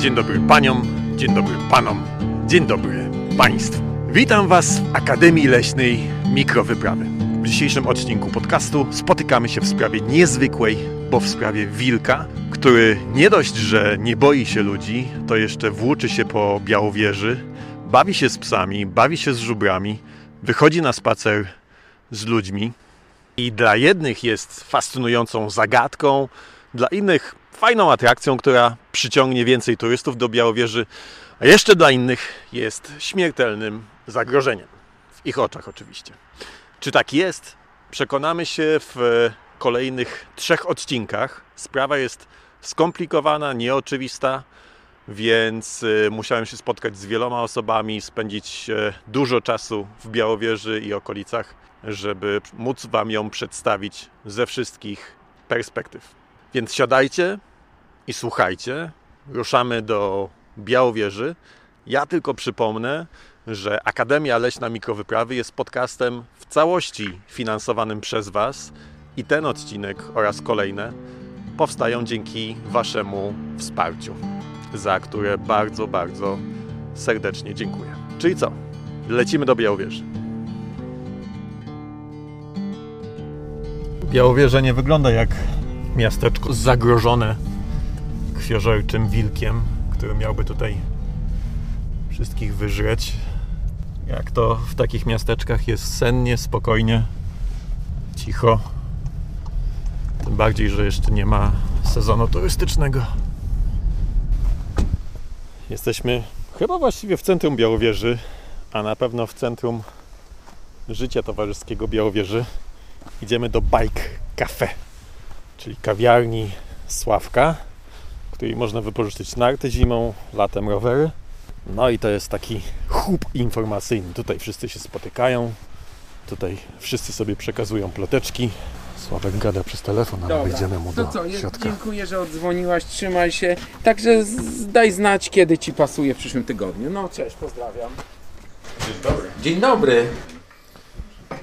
Dzień dobry paniom, dzień dobry panom, dzień dobry państwu. Witam Was w Akademii Leśnej Mikrowyprawy. W dzisiejszym odcinku podcastu spotykamy się w sprawie niezwykłej, bo w sprawie wilka, który nie dość, że nie boi się ludzi, to jeszcze włóczy się po Białowieży, bawi się z psami, bawi się z żubrami, wychodzi na spacer z ludźmi. I dla jednych jest fascynującą zagadką, dla innych fajną atrakcją, która przyciągnie więcej turystów do Białowieży, a jeszcze dla innych jest śmiertelnym zagrożeniem. W ich oczach oczywiście. Czy tak jest? Przekonamy się w kolejnych trzech odcinkach. Sprawa jest skomplikowana, nieoczywista, więc y, musiałem się spotkać z wieloma osobami, spędzić e, dużo czasu w Białowieży i okolicach, żeby móc Wam ją przedstawić ze wszystkich perspektyw. Więc siadajcie i słuchajcie. Ruszamy do Białowieży. Ja tylko przypomnę, że Akademia Leśna Mikrowyprawy jest podcastem w całości finansowanym przez Was i ten odcinek oraz kolejne powstają dzięki Waszemu wsparciu, za które bardzo, bardzo serdecznie dziękuję. Czyli co? Lecimy do Białowieży. Białowieża nie wygląda jak miasteczko zagrożone krwiożerczym wilkiem, który miałby tutaj wszystkich wyżreć. Jak to w takich miasteczkach jest sennie, spokojnie, cicho. Tym bardziej, że jeszcze nie ma sezonu turystycznego. Jesteśmy chyba właściwie w centrum Białowieży, a na pewno w centrum życia towarzyskiego Białowieży. Idziemy do Bike Cafe, czyli kawiarni Sławka, w której można wypożyczyć narty zimą, latem rowery. No i to jest taki hub informacyjny. Tutaj wszyscy się spotykają, tutaj wszyscy sobie przekazują ploteczki. Sławek gada przez telefon, ale Dobra, wejdziemy mu to do co, je- środka. dziękuję, że odzwoniłaś, trzymaj się. Także daj znać, kiedy Ci pasuje w przyszłym tygodniu. No cześć, pozdrawiam. Dzień dobry.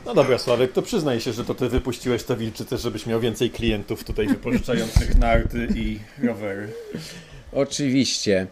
No dobra, Sławek, to przyznaj się, że to ty wypuściłeś tę wilczycę, żebyś miał więcej klientów tutaj wypożyczających narty i rowery. Oczywiście.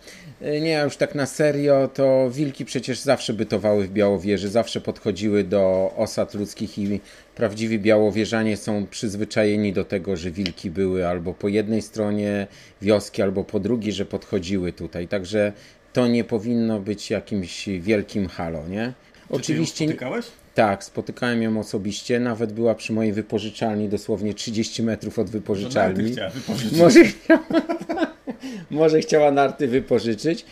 Nie, już tak na serio, to wilki przecież zawsze bytowały w Białowieży, zawsze podchodziły do osad ludzkich i prawdziwi białowieżanie są przyzwyczajeni do tego, że wilki były albo po jednej stronie wioski, albo po drugiej, że podchodziły tutaj. Także to nie powinno być jakimś wielkim halo, nie? Oczywiście. spotykałeś? Tak, spotykałem ją osobiście, nawet była przy mojej wypożyczalni, dosłownie 30 metrów od wypożyczalni. Może chciała, może chciała narty wypożyczyć.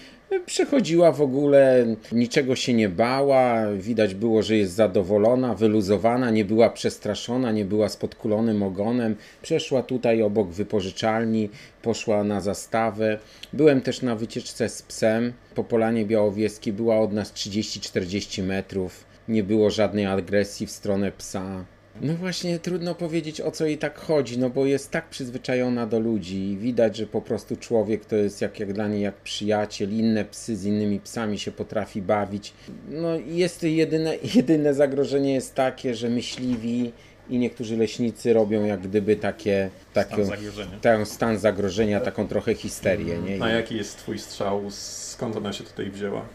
Przychodziła w ogóle, niczego się nie bała, widać było, że jest zadowolona, wyluzowana, nie była przestraszona, nie była z podkulonym ogonem. Przeszła tutaj obok wypożyczalni, poszła na zastawę. Byłem też na wycieczce z psem po Polanie Białowieskiej, była od nas 30-40 metrów. Nie było żadnej agresji w stronę psa. No właśnie, trudno powiedzieć o co jej tak chodzi, no bo jest tak przyzwyczajona do ludzi i widać, że po prostu człowiek to jest jak, jak dla niej jak przyjaciel, inne psy z innymi psami się potrafi bawić. No i jest to jedyne, jedyne zagrożenie jest takie, że myśliwi i niektórzy leśnicy robią jak gdyby takie, takie zagrożenia. ten stan zagrożenia, taką trochę histerię, nie? A jaki jest twój strzał? Skąd ona się tutaj wzięła?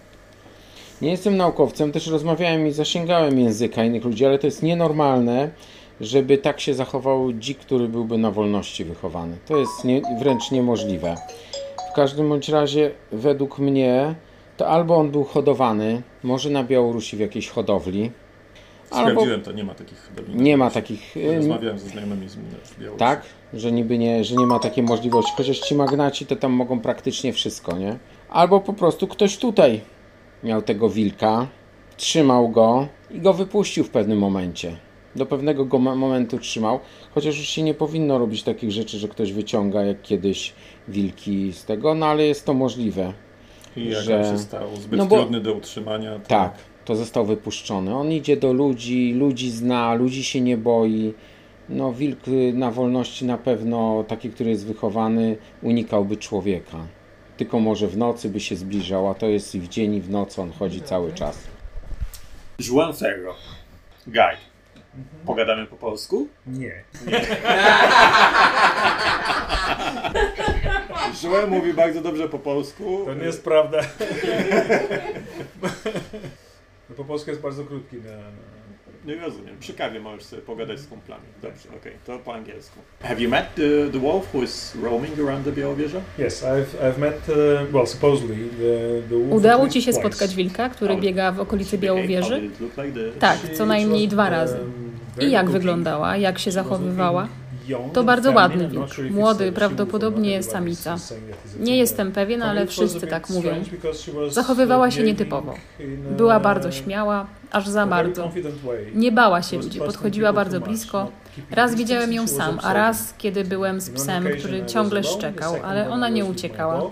Nie jestem naukowcem, też rozmawiałem i zasięgałem języka innych ludzi, ale to jest nienormalne, żeby tak się zachował dzik, który byłby na wolności wychowany. To jest nie, wręcz niemożliwe. W każdym bądź razie, według mnie, to albo on był hodowany, może na Białorusi w jakiejś hodowli, albo Sprawdziłem to, nie ma takich hodowli. nie ma takich. y, Rozmawiałem ze znajomymi z Białorusi. tak? Że niby nie, że nie ma takiej możliwości. Chociaż ci magnaci to tam mogą praktycznie wszystko, nie? Albo po prostu ktoś tutaj miał tego wilka, trzymał go i go wypuścił w pewnym momencie. Do pewnego go mo- momentu trzymał, chociaż już się nie powinno robić takich rzeczy, że ktoś wyciąga jak kiedyś wilki z tego, no ale jest to możliwe. I jak że- się stał zbyt No bo- trudny do utrzymania, to Tak, to został wypuszczony. On idzie do ludzi, ludzi zna, ludzi się nie boi. No, wilk na wolności na pewno, taki, który jest wychowany, unikałby człowieka. Tylko może w nocy by się zbliżał, a to jest i w dzień, i w nocy on chodzi cały czas. Juan Ferro, guide. Pogadamy po polsku? Nie. Joel mówi bardzo dobrze po polsku. To nie jest prawda. No, po polsku jest bardzo krótki. Na, na... Nie rozumiem. Przy kawie możesz sobie pogadać z kumplami. Dobrze, okej, to po angielsku. Have you met the, the wolf who is roaming around the Białowieża? Yes, I've, I've met, uh, well, supposedly the, the wolf Udało ci się twice. spotkać wilka, który biega w okolicy Białowieży? like the... Tak, co najmniej dwa razy. um, I jak wyglądała, jak się zachowywała? To bardzo ładny wilk. Młody, she prawdopodobnie samica. Nie jestem pewien, ale wszyscy tak mówią. Zachowywała się uh, nietypowo. Była bardzo śmiała, aż za bardzo. Nie bała się ludzi, podchodziła bardzo blisko. Raz widziałem ją sam, a raz, kiedy byłem z psem, który ciągle szczekał, ale ona nie uciekała.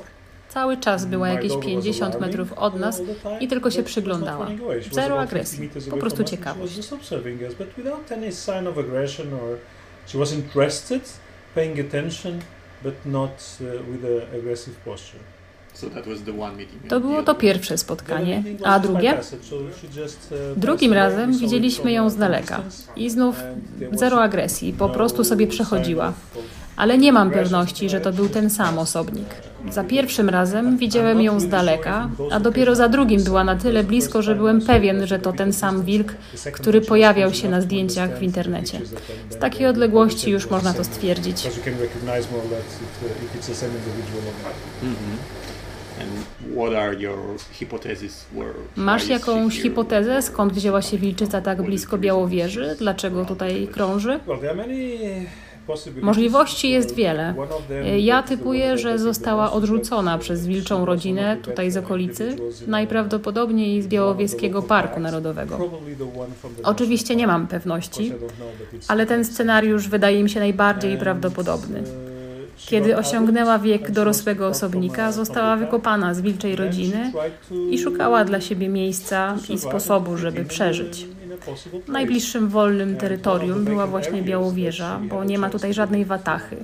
Cały czas była jakieś dog was 50 alarming metrów od nas i tylko się przyglądała. Zero about 50 agresji, po prostu ciekawość. just observing us, but without any sign of aggression or she was interested, paying attention, but not uh, with an aggressive posture. So that was the one meeting. To było to pierwsze spotkanie, a drugie? Drugim Drugim razem widzieliśmy ją z daleka i znów zero agresji, po prostu sobie przechodziła. Ale nie mam pewności, że to był ten sam osobnik. Za pierwszym razem widziałem ją z daleka, a dopiero za drugim była na tyle blisko, że byłem pewien, że to ten sam wilk, który pojawiał się na zdjęciach w internecie. Z takiej odległości już można to stwierdzić. And Masz jakąś hipotezę, skąd wzięła się wilczyca tak blisko Białowieży? Dlaczego tutaj krąży? Możliwości jest wiele. Ja typuję, że została odrzucona przez wilczą rodzinę tutaj z okolicy, najprawdopodobniej z Białowieskiego Parku Narodowego. Oczywiście nie mam pewności, ale ten scenariusz wydaje mi się najbardziej prawdopodobny. Kiedy osiągnęła wiek dorosłego osobnika, została wykopana z wilczej rodziny i szukała dla siebie miejsca i sposobu, żeby przeżyć. Najbliższym wolnym terytorium była właśnie Białowieża, bo nie ma tutaj żadnej watachy.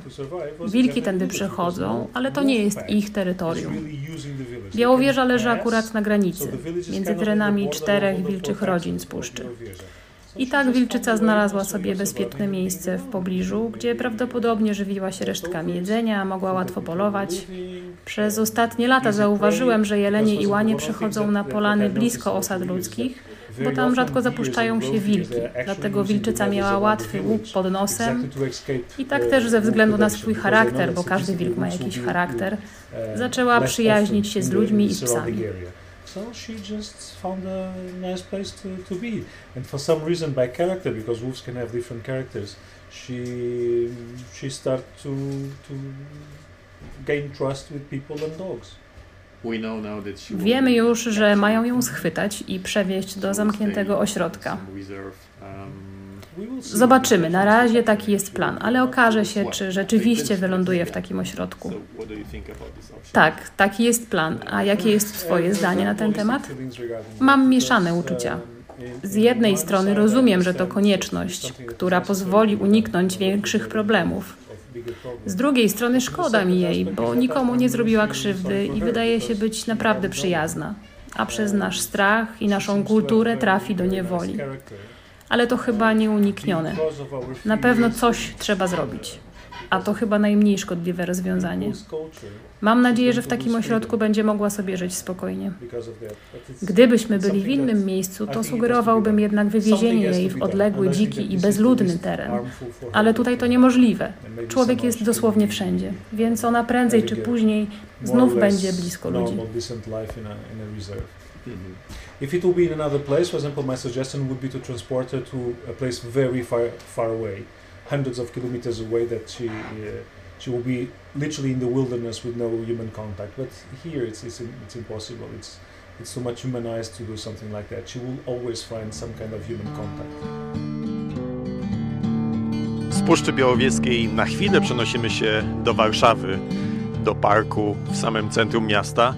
Wilki tędy przechodzą, ale to nie jest ich terytorium. Białowieża leży akurat na granicy, między terenami czterech wilczych rodzin z puszczy. I tak wilczyca znalazła sobie bezpieczne miejsce w pobliżu, gdzie prawdopodobnie żywiła się resztkami jedzenia, mogła łatwo polować. Przez ostatnie lata zauważyłem, że jelenie i łanie przychodzą na polany blisko osad ludzkich, bo tam rzadko zapuszczają się wilki. Dlatego wilczyca miała łatwy łuk pod nosem i tak też ze względu na swój charakter, bo każdy wilk ma jakiś charakter, zaczęła przyjaźnić się z ludźmi i psami. So she just found a nice place to, to be. And for some reason, by character, because wolves can have different characters, she she started to to gain trust with people and dogs. We know now that she will Wiemy już, że mają ją schwytać i przewieźć do zamkniętego ośrodka. Zobaczymy, na razie taki jest plan, ale okaże się, czy rzeczywiście wyląduje w takim ośrodku. Tak, taki jest plan. A jakie jest Twoje zdanie na ten temat? Mam mieszane uczucia. Z jednej strony rozumiem, że to konieczność, która pozwoli uniknąć większych problemów. Z drugiej strony szkoda mi jej, bo nikomu nie zrobiła krzywdy i wydaje się być naprawdę przyjazna. A przez nasz strach i naszą kulturę trafi do niewoli. Ale to chyba nieuniknione. Na pewno coś trzeba zrobić. A to chyba najmniej szkodliwe rozwiązanie. Mam nadzieję, że w takim ośrodku będzie mogła sobie żyć spokojnie. Gdybyśmy byli w innym miejscu, to sugerowałbym jednak wywiezienie jej w odległy, dziki i bezludny teren. Ale tutaj to niemożliwe. Człowiek jest dosłownie wszędzie, więc ona prędzej czy później znów będzie blisko ludzi. Mhm. If it will be in another place, for example, my suggestion would be to transport her to a place very far, far away, hundreds of kilometers away, that she uh, she will be literally in the wilderness with no human contact. But here, it's it's, it's impossible. It's it's too much humanized to do something like that. She will always find some kind of human contact. Z Puszczy Białowieskiej na chwilę przenosimy się do Warszawy, do parku w samym centrum miasta,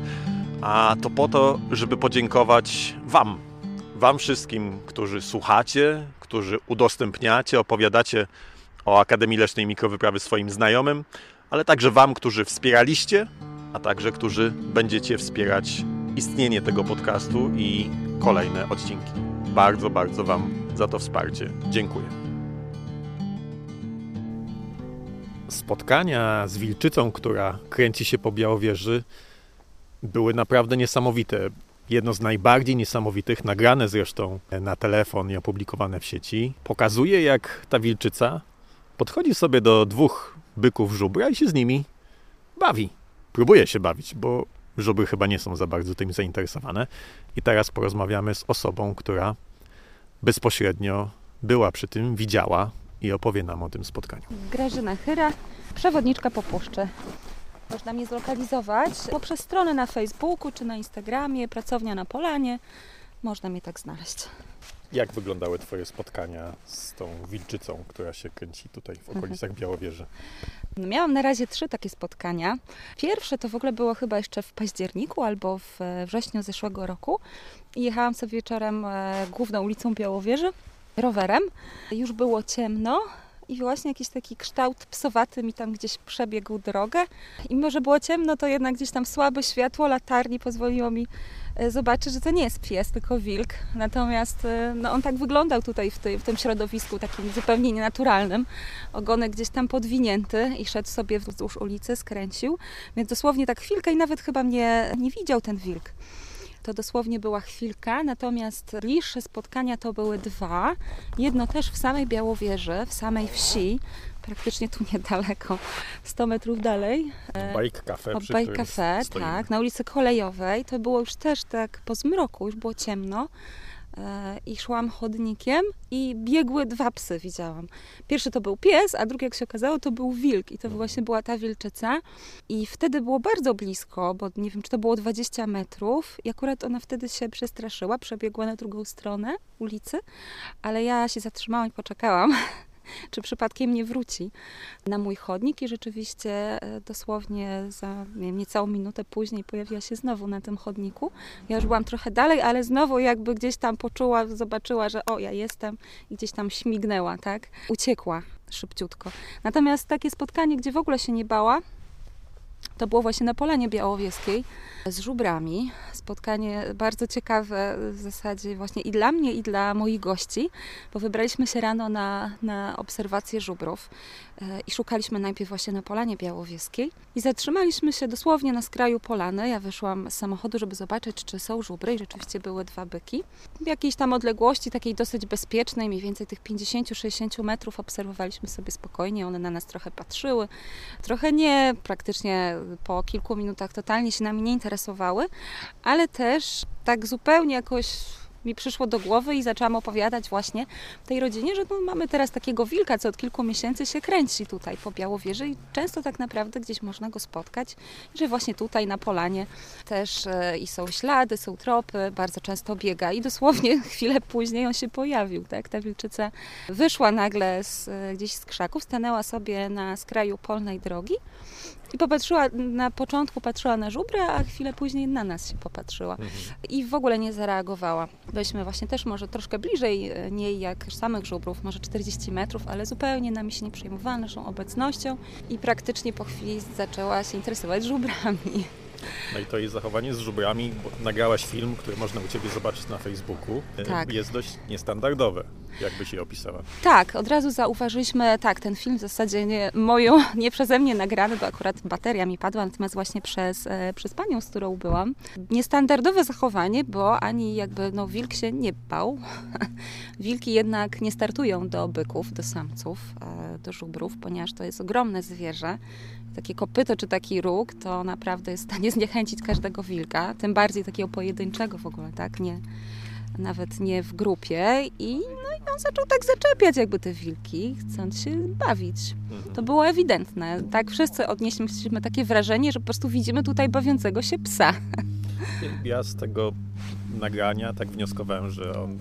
a to po to, żeby podziękować Wam, Wam wszystkim, którzy słuchacie, którzy udostępniacie, opowiadacie o Akademii Leśnej Mikrowyprawy swoim znajomym, ale także Wam, którzy wspieraliście, a także którzy będziecie wspierać istnienie tego podcastu i kolejne odcinki. Bardzo, bardzo Wam za to wsparcie. Dziękuję. Spotkania z wilczycą, która kręci się po Białowieży, były naprawdę niesamowite. Jedno z najbardziej niesamowitych, nagrane zresztą na telefon i opublikowane w sieci, pokazuje jak ta wilczyca podchodzi sobie do dwóch byków żubra i się z nimi bawi. Próbuje się bawić, bo żubry chyba nie są za bardzo tym zainteresowane. I teraz porozmawiamy z osobą, która bezpośrednio była przy tym, widziała i opowie nam o tym spotkaniu. Grażyna Chyra, przewodniczka po puszczy. Można mnie zlokalizować poprzez stronę na Facebooku czy na Instagramie, pracownia na Polanie. Można mnie tak znaleźć. Jak wyglądały Twoje spotkania z tą wilczycą, która się kręci tutaj w okolicach Białowieży? No miałam na razie trzy takie spotkania. Pierwsze to w ogóle było chyba jeszcze w październiku albo w wrześniu zeszłego roku. Jechałam sobie wieczorem e, główną ulicą Białowieży rowerem. Już było ciemno, i właśnie jakiś taki kształt psowaty mi tam gdzieś przebiegł drogę. I mimo, że było ciemno, to jednak gdzieś tam słabe światło latarni pozwoliło mi e, zobaczyć, że to nie jest pies, tylko wilk. Natomiast e, no, on tak wyglądał tutaj w, tej, w tym środowisku takim zupełnie nienaturalnym. Ogonek gdzieś tam podwinięty i szedł sobie wzdłuż ulicy, skręcił. Więc dosłownie tak chwilkę i nawet chyba mnie nie widział ten wilk to dosłownie była chwilka, natomiast bliższe spotkania to były dwa. Jedno też w samej Białowieży, w samej wsi, praktycznie tu niedaleko, 100 metrów dalej. Bike Cafe. Od Bike Cafe, tak, na ulicy Kolejowej. To było już też tak po zmroku, już było ciemno i szłam chodnikiem i biegły dwa psy, widziałam. Pierwszy to był pies, a drugi, jak się okazało, to był wilk i to właśnie była ta wilczyca. I wtedy było bardzo blisko, bo nie wiem, czy to było 20 metrów i akurat ona wtedy się przestraszyła, przebiegła na drugą stronę ulicy, ale ja się zatrzymałam i poczekałam czy przypadkiem nie wróci na mój chodnik i rzeczywiście e, dosłownie za nie wiem, niecałą minutę później pojawiła się znowu na tym chodniku. Ja już byłam trochę dalej, ale znowu jakby gdzieś tam poczuła, zobaczyła, że o, ja jestem i gdzieś tam śmignęła, tak? Uciekła szybciutko. Natomiast takie spotkanie, gdzie w ogóle się nie bała, to było właśnie na Polanie Białowieskiej z żubrami. Spotkanie bardzo ciekawe w zasadzie właśnie i dla mnie, i dla moich gości, bo wybraliśmy się rano na, na obserwację żubrów e, i szukaliśmy najpierw właśnie na Polanie Białowieskiej i zatrzymaliśmy się dosłownie na skraju polany. Ja wyszłam z samochodu, żeby zobaczyć, czy są żubry i rzeczywiście były dwa byki. W jakiejś tam odległości, takiej dosyć bezpiecznej, mniej więcej tych 50-60 metrów obserwowaliśmy sobie spokojnie. One na nas trochę patrzyły, trochę nie, praktycznie po kilku minutach totalnie się nami nie interesowały, ale też tak zupełnie jakoś mi przyszło do głowy i zaczęłam opowiadać właśnie tej rodzinie, że no, mamy teraz takiego wilka, co od kilku miesięcy się kręci tutaj po Białowieży i często tak naprawdę gdzieś można go spotkać, że właśnie tutaj na polanie też e, i są ślady, są tropy, bardzo często biega i dosłownie chwilę później on się pojawił, tak? Ta wilczyca wyszła nagle z, e, gdzieś z krzaków, stanęła sobie na skraju polnej drogi i popatrzyła, na początku patrzyła na żubrę, a chwilę później na nas się popatrzyła. Mhm. I w ogóle nie zareagowała. Byliśmy właśnie też może troszkę bliżej e, niej jak samych żubrów, może 40 metrów, ale zupełnie nami się nie przejmowała naszą obecnością i praktycznie po chwili zaczęła się interesować żubrami. No i to jest zachowanie z żubrami, bo nagrałaś film, który można u Ciebie zobaczyć na Facebooku. E, tak. Jest dość niestandardowe. Jak byś je opisała? Tak, od razu zauważyliśmy, tak, ten film w zasadzie nie, moją, nie przeze mnie nagrany, bo akurat bateria mi padła, natomiast właśnie przez, e, przez panią, z którą byłam. Niestandardowe zachowanie, bo ani jakby no, wilk się nie bał. Wilki jednak nie startują do byków, do samców, e, do żubrów, ponieważ to jest ogromne zwierzę takie kopyto czy taki róg, to naprawdę jest w stanie zniechęcić każdego wilka, tym bardziej takiego pojedynczego w ogóle, tak? Nie, nawet nie w grupie i, no i on zaczął tak zaczepiać jakby te wilki, chcąc się bawić. Mhm. To było ewidentne. Tak wszyscy odnieśliśmy takie wrażenie, że po prostu widzimy tutaj bawiącego się psa. Ja z tego nagrania tak wnioskowałem, że on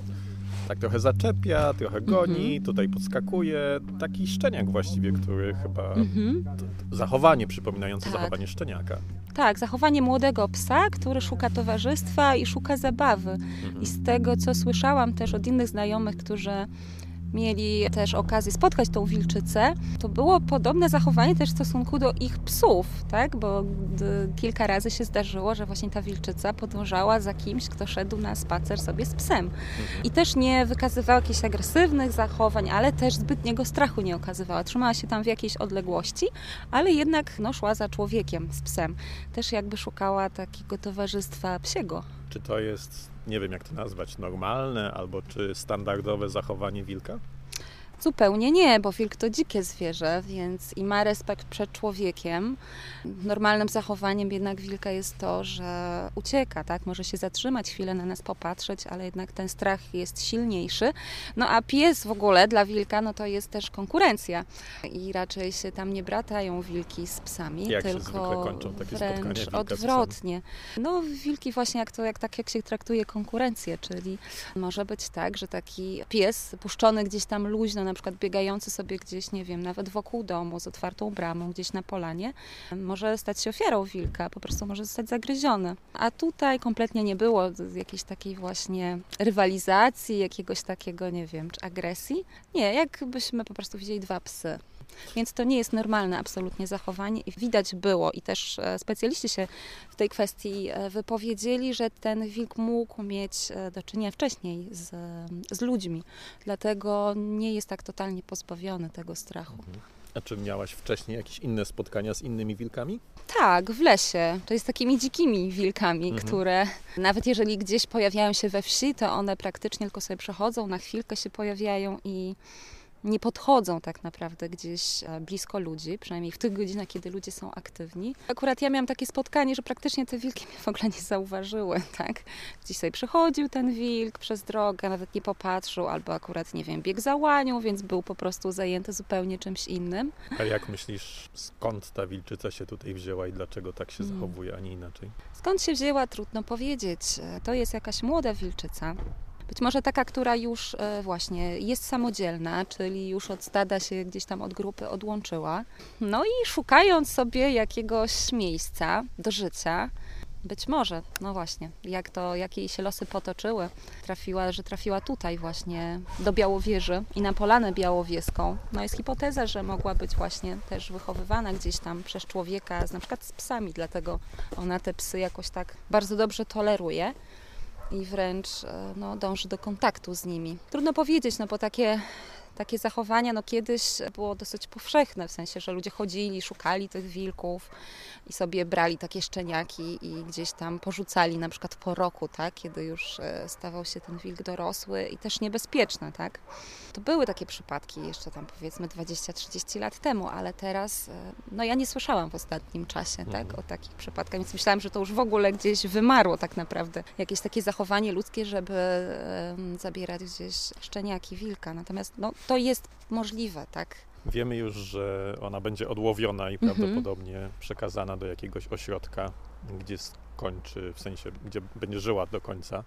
tak trochę zaczepia, trochę goni, mm -hmm. tutaj podskakuje. Taki szczeniak właściwie, który chyba... Mm -hmm. Zachowanie przypominające tak. zachowanie szczeniaka. Tak, zachowanie młodego psa, który szuka towarzystwa i szuka zabawy. Mm -hmm. I z tego, co słyszałam też od innych znajomych, którzy mieli też okazję spotkać tą wilczycę, to było podobne zachowanie też w stosunku do ich psów, tak? Bo kilka razy się zdarzyło, że właśnie ta wilczyca podążała za kimś, kto szedł na spacer sobie z psem. Mhm. I też nie wykazywała jakichś agresywnych zachowań, ale też zbytniego strachu nie okazywała. Trzymała się tam w jakiejś odległości, ale jednak no, szła za człowiekiem z psem. Też jakby szukała takiego towarzystwa psiego. Czy to jest, nie wiem jak to nazwać, normalne albo czy standardowe zachowanie wilka? Zupełnie nie, bo wilk to dzikie zwierzę, więc i ma respekt przed człowiekiem. Normalnym zachowaniem jednak wilka jest to, że ucieka, tak? Może się zatrzymać, chwilę na nas popatrzeć, ale jednak ten strach jest silniejszy. No a pies w ogóle dla wilka, no to jest też konkurencja. I raczej się tam nie bratają wilki z psami, jak tylko kończą wręcz odwrotnie. No wilki właśnie jak to, jak tak jak się traktuje konkurencję, czyli może być tak, że taki pies puszczony gdzieś tam luźno na przykład biegający sobie gdzieś, nie wiem, nawet wokół domu z otwartą bramą, gdzieś na polanie, może stać się ofiarą wilka, po prostu może zostać zagryziony. A tutaj kompletnie nie było jakiejś takiej właśnie rywalizacji, jakiegoś takiego, nie wiem, czy agresji. Nie, jakbyśmy po prostu widzieli dwa psy. Więc to nie jest normalne absolutnie zachowanie i widać było i też e, specjaliści się w tej kwestii e, wypowiedzieli, że ten wilk mógł mieć e, do czynienia wcześniej z, z ludźmi, dlatego nie jest tak totalnie pozbawiony tego strachu. Mhm. A czy miałaś wcześniej jakieś inne spotkania z innymi wilkami? Tak, w lesie. To jest takimi dzikimi wilkami, mhm. które nawet jeżeli gdzieś pojawiają się we wsi, to one praktycznie tylko sobie przechodzą, na chwilkę się pojawiają i nie podchodzą tak naprawdę gdzieś e, blisko ludzi, przynajmniej w tych godzinach, kiedy ludzie są aktywni. Akurat ja miałam takie spotkanie, że praktycznie te wilki mnie w ogóle nie zauważyły, tak? Gdzieś sobie przechodził ten wilk przez drogę, nawet nie popatrzył, albo akurat, nie wiem, bieg za łanią, więc był po prostu zajęty zupełnie czymś innym. A jak myślisz, skąd ta wilczyca się tutaj wzięła i dlaczego tak się hmm. zachowuje, a nie inaczej? Skąd się wzięła, trudno powiedzieć. E, to jest jakaś młoda wilczyca, być może taka, która już e, właśnie jest samodzielna, czyli już od stada się gdzieś tam od grupy odłączyła. No i szukając sobie jakiegoś miejsca do życia, być może, no właśnie, jak to, jakie jej się losy potoczyły, trafiła, że trafiła tutaj właśnie do Białowieży i na Polanę Białowieską. No jest hipoteza, że mogła być właśnie też wychowywana gdzieś tam przez człowieka, na przykład z psami, dlatego ona te psy jakoś tak bardzo dobrze toleruje i wręcz e, no, dąży do kontaktu z nimi. Trudno powiedzieć, no bo takie takie zachowania no kiedyś było dosyć powszechne, w sensie, że ludzie chodzili, szukali tych wilków i sobie brali takie szczeniaki i gdzieś tam porzucali na przykład po roku, tak, kiedy już e, stawał się ten wilk dorosły i też niebezpieczny, tak. To były takie przypadki jeszcze tam powiedzmy 20-30 lat temu, ale teraz, e, no ja nie słyszałam w ostatnim czasie, tak, mhm. o takich przypadkach, więc myślałam, że to już w ogóle gdzieś wymarło tak naprawdę. Jakieś takie zachowanie ludzkie, żeby zabierać gdzieś szczeniaki wilka. Natomiast no, to jest możliwe, tak? Wiemy już, że ona będzie odłowiona i mhm. prawdopodobnie przekazana do jakiegoś ośrodka, gdzie skończy, w sensie, gdzie będzie żyła do końca.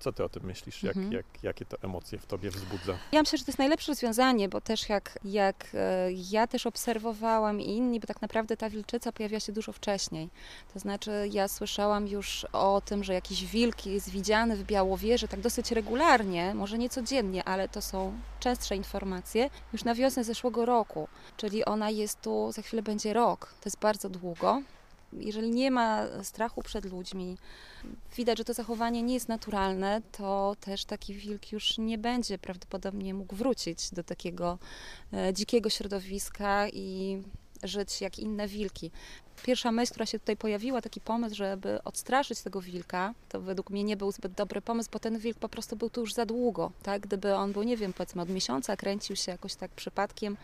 Co ty o tym myślisz? Jak, mhm. jak, jakie to emocje w tobie wzbudza? Ja myślę, że to jest najlepsze rozwiązanie, bo też jak, jak e, ja też obserwowałam i inni, bo tak naprawdę ta wilczyca pojawia się dużo wcześniej. To znaczy ja słyszałam już o tym, że jakiś wilk jest widziany w Białowieży tak dosyć regularnie, może nie codziennie, ale to są częstsze informacje, już na wiosnę zeszłego roku. Czyli ona jest tu, za chwilę będzie rok. To jest bardzo długo jeżeli nie ma strachu przed ludźmi, widać, że to zachowanie nie jest naturalne, to też taki wilk już nie będzie prawdopodobnie mógł wrócić do takiego e, dzikiego środowiska i żyć jak inne wilki. Pierwsza myśl, która się tutaj pojawiła, taki pomysł, żeby odstraszyć tego wilka, to według mnie nie był zbyt dobry pomysł, bo ten wilk po prostu był tu już za długo. Tak? Gdyby on był, nie wiem, powiedzmy od miesiąca, kręcił się jakoś tak przypadkiem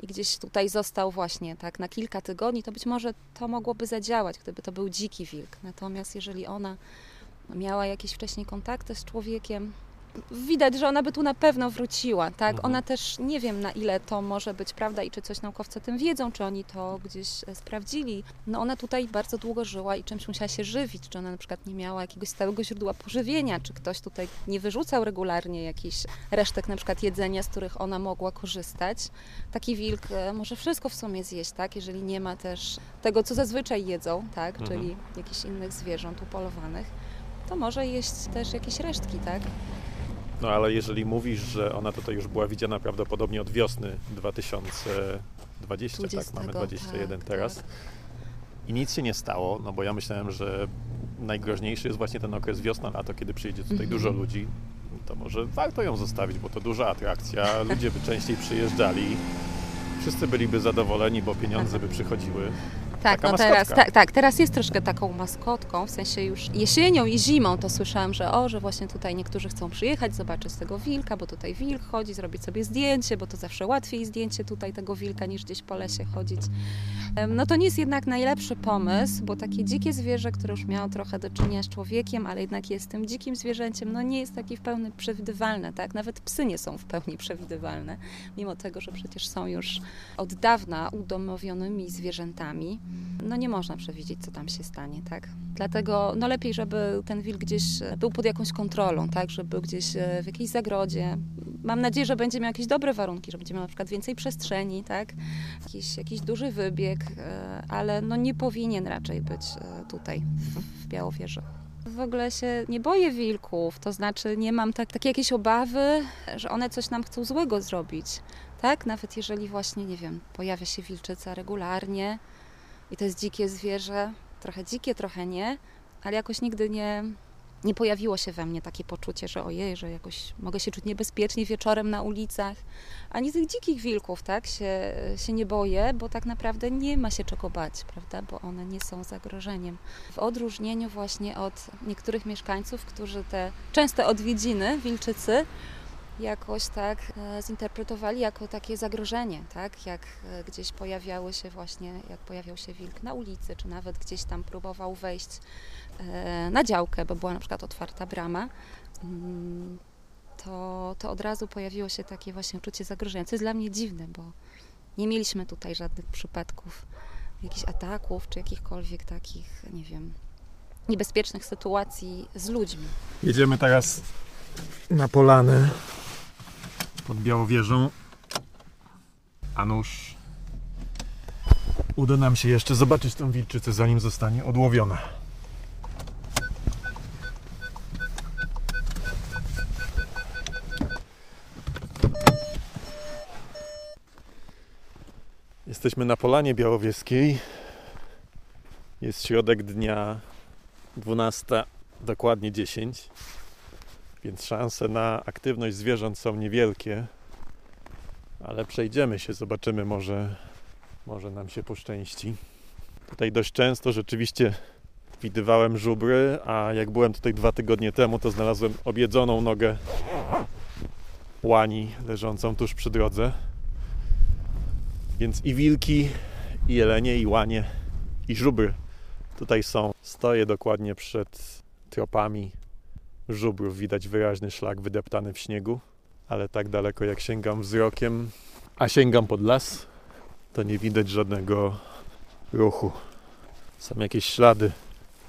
i gdzieś tutaj został właśnie tak na kilka tygodni, to być może to mogłoby zadziałać, gdyby to był dziki wilk. Natomiast jeżeli ona miała jakieś wcześniej kontakty z człowiekiem, widać, że ona by tu na pewno wróciła, tak? Mhm. Ona też nie wiem na ile to może być prawda i czy coś naukowcy tym wiedzą, czy oni to gdzieś e, sprawdzili. No ona tutaj bardzo długo żyła i czymś musiała się żywić, czy ona na przykład nie miała jakiegoś stałego źródła pożywienia, czy ktoś tutaj nie wyrzucał regularnie jakichś resztek na przykład jedzenia, z których ona mogła korzystać. Taki wilk e, może wszystko w sumie zjeść, tak? Jeżeli nie ma też tego, co zazwyczaj jedzą, tak? Mhm. Czyli jakichś innych zwierząt upolowanych, to może jeść też jakieś resztki, tak? No ale jeżeli mówisz, że ona tutaj już była widziana prawdopodobnie od wiosny 2020, 20, tak, mamy 21 tak, teraz. Tak. I nic się nie stało, no bo ja myślałem, że najgroźniejszy jest właśnie ten okres wiosna-lato, kiedy przyjedzie tutaj -hmm. dużo ludzi. To może warto ją zostawić, bo to duża atrakcja. Ludzie by częściej przyjeżdżali. Wszyscy byliby zadowoleni, bo pieniądze by przychodziły. Tak, no teraz, tak, tak, teraz jest troszkę taką maskotką, w sensie już jesienią i zimą to słyszałam, że o, że właśnie tutaj niektórzy chcą przyjechać, zobaczyć tego wilka, bo tutaj wilk chodzi, zrobić sobie zdjęcie, bo to zawsze łatwiej zdjęcie tutaj tego wilka niż gdzieś po lesie chodzić. No to nie jest jednak najlepszy pomysł, bo takie dzikie zwierzę, które już miało trochę do czynienia z człowiekiem, ale jednak jest tym dzikim zwierzęciem, no nie jest takie w pełni przewidywalne, tak? Nawet psy nie są w pełni przewidywalne, mimo tego, że przecież są już od dawna udomowionymi zwierzętami no nie można przewidzieć, co tam się stanie, tak? Dlatego no lepiej, żeby ten wilk gdzieś był pod jakąś kontrolą, tak? Żeby był gdzieś e, w jakiejś zagrodzie. Mam nadzieję, że będzie miał jakieś dobre warunki, że będzie miał na przykład więcej przestrzeni, tak? Jakiś, jakiś duży wybieg, e, ale no nie powinien raczej być e, tutaj w, Białowieży w ogóle się nie boję wilków, to znaczy nie mam tak, takie jakieś obawy, że one coś nam chcą złego zrobić. Tak? Nawet jeżeli właśnie, nie wiem, pojawia się wilczyca regularnie, i to jest dzikie zwierzę, trochę dzikie, trochę nie, ale jakoś nigdy nie, nie pojawiło się we mnie takie poczucie, że ojej, że jakoś mogę się czuć niebezpiecznie wieczorem na ulicach. Ani tych dzikich wilków, tak, się, się nie boję, bo tak naprawdę nie ma się czego bać, prawda, bo one nie są zagrożeniem. W odróżnieniu właśnie od niektórych mieszkańców, którzy te częste odwiedziny wilczycy jakoś tak e, zinterpretowali jako takie zagrożenie, tak? Jak e, gdzieś pojawiały się właśnie, jak pojawiał się wilk na ulicy, czy nawet gdzieś tam próbował wejść e, na działkę, bo była na przykład otwarta brama, mm, to, to od razu pojawiło się takie właśnie uczucie zagrożenia, co jest dla mnie dziwne, bo nie mieliśmy tutaj żadnych przypadków jakichś ataków, czy jakichkolwiek takich, nie wiem, niebezpiecznych sytuacji z ludźmi. Jedziemy teraz na polanę pod Białowieżą. A nuż uda nam się jeszcze zobaczyć tą wilczycę, zanim zostanie odłowiona. Jesteśmy na Polanie Białowieskiej. Jest środek dnia 12, dokładnie 10 więc szanse na aktywność zwierząt są niewielkie, ale przejdziemy się, zobaczymy, może, może nam się poszczęści. Tutaj dość często rzeczywiście widywałem żubry, a jak byłem tutaj dwa tygodnie temu, to znalazłem objedzoną nogę łani leżącą tuż przy drodze. Więc i wilki, i jelenie, i łanie, i żubry tutaj są. Stoję dokładnie przed tropami żubrów widać wyraźny szlak wydeptany w śniegu, ale tak daleko jak sięgam wzrokiem, a sięgam pod las, to nie widać żadnego ruchu. Są jakieś ślady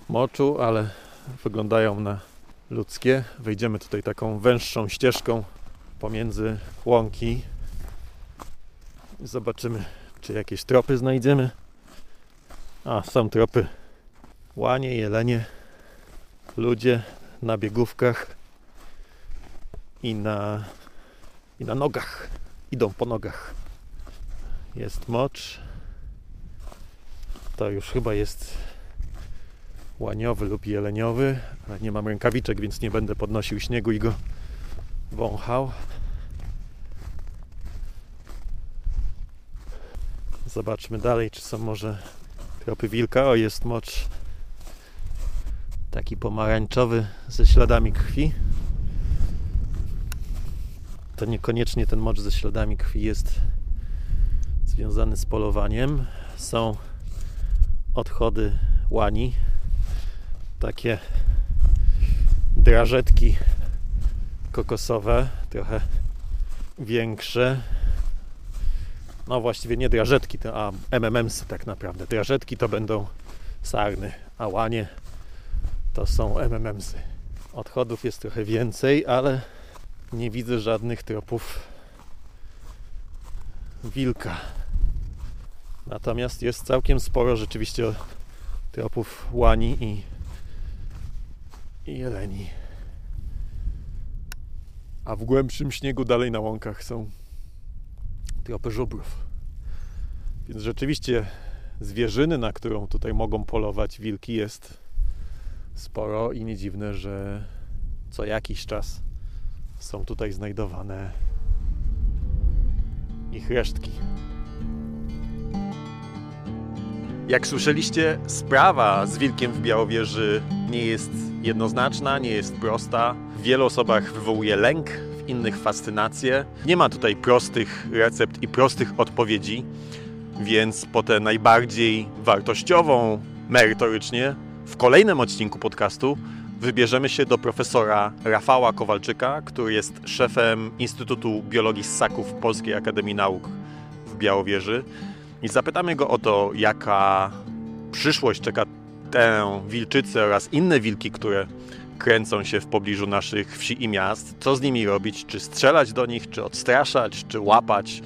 moczu, ale wyglądają na ludzkie. Wejdziemy tutaj taką węższą ścieżką pomiędzy łąki. Zobaczymy, czy jakieś tropy znajdziemy. A, są tropy. Łanie, jelenie, ludzie, na biegówkach i na, i na nogach. Idą po nogach. Jest mocz. To już chyba jest łaniowy lub jeleniowy, ale nie mam rękawiczek, więc nie będę podnosił śniegu i go wąchał. Zobaczmy dalej, czy są może tropy wilka. O, jest mocz taki pomarańczowy ze śladami krwi. To niekoniecznie ten mocz ze śladami krwi jest związany z polowaniem. Są odchody łani, takie drażetki kokosowe, trochę większe. No właściwie nie drażetki, a MMMs tak naprawdę. Drażetki to będą sarny, a łanie to są MMMsy. Odchodów jest trochę więcej, ale nie widzę żadnych tropów wilka. Natomiast jest całkiem sporo rzeczywiście tropów łani i, i jeleni. A w głębszym śniegu dalej na łąkach są tropy żubrów. Więc rzeczywiście zwierzyny, na którą tutaj mogą polować wilki, jest sporo i nie dziwne, że co jakiś czas są tutaj znajdowane ich resztki. Jak słyszeliście, sprawa z wilkiem w Białowieży nie jest jednoznaczna, nie jest prosta. W wielu osobach wywołuje lęk, w innych fascynację. Nie ma tutaj prostych recept i prostych odpowiedzi, więc po tę najbardziej wartościową merytorycznie w kolejnym odcinku podcastu wybierzemy się do profesora Rafała Kowalczyka, który jest szefem Instytutu Biologii Ssaków Polskiej Akademii Nauk w Białowieży i zapytamy go o to, jaka przyszłość czeka tę wilczycę oraz inne wilki, które kręcą się w pobliżu naszych wsi i miast. Co z nimi robić? Czy strzelać do nich, czy odstraszać, czy łapać?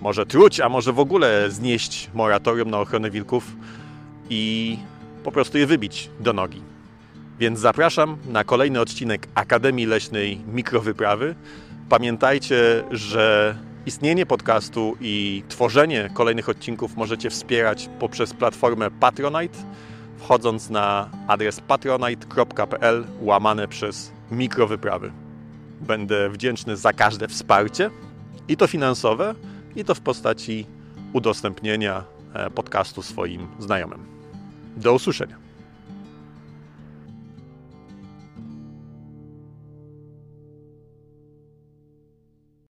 Może truć, a może w ogóle znieść moratorium na ochronę wilków i po prostu je wybić do nogi. Więc zapraszam na kolejny odcinek Akademii Leśnej Mikrowyprawy. Pamiętajcie, że istnienie podcastu i tworzenie kolejnych odcinków możecie wspierać poprzez platformę Patronite, wchodząc na adres patronite.pl łamane przez mikrowyprawy. Będę wdzięczny za każde wsparcie, i to finansowe, i to w postaci udostępnienia e, podcastu swoim znajomym. Do usłyszenia.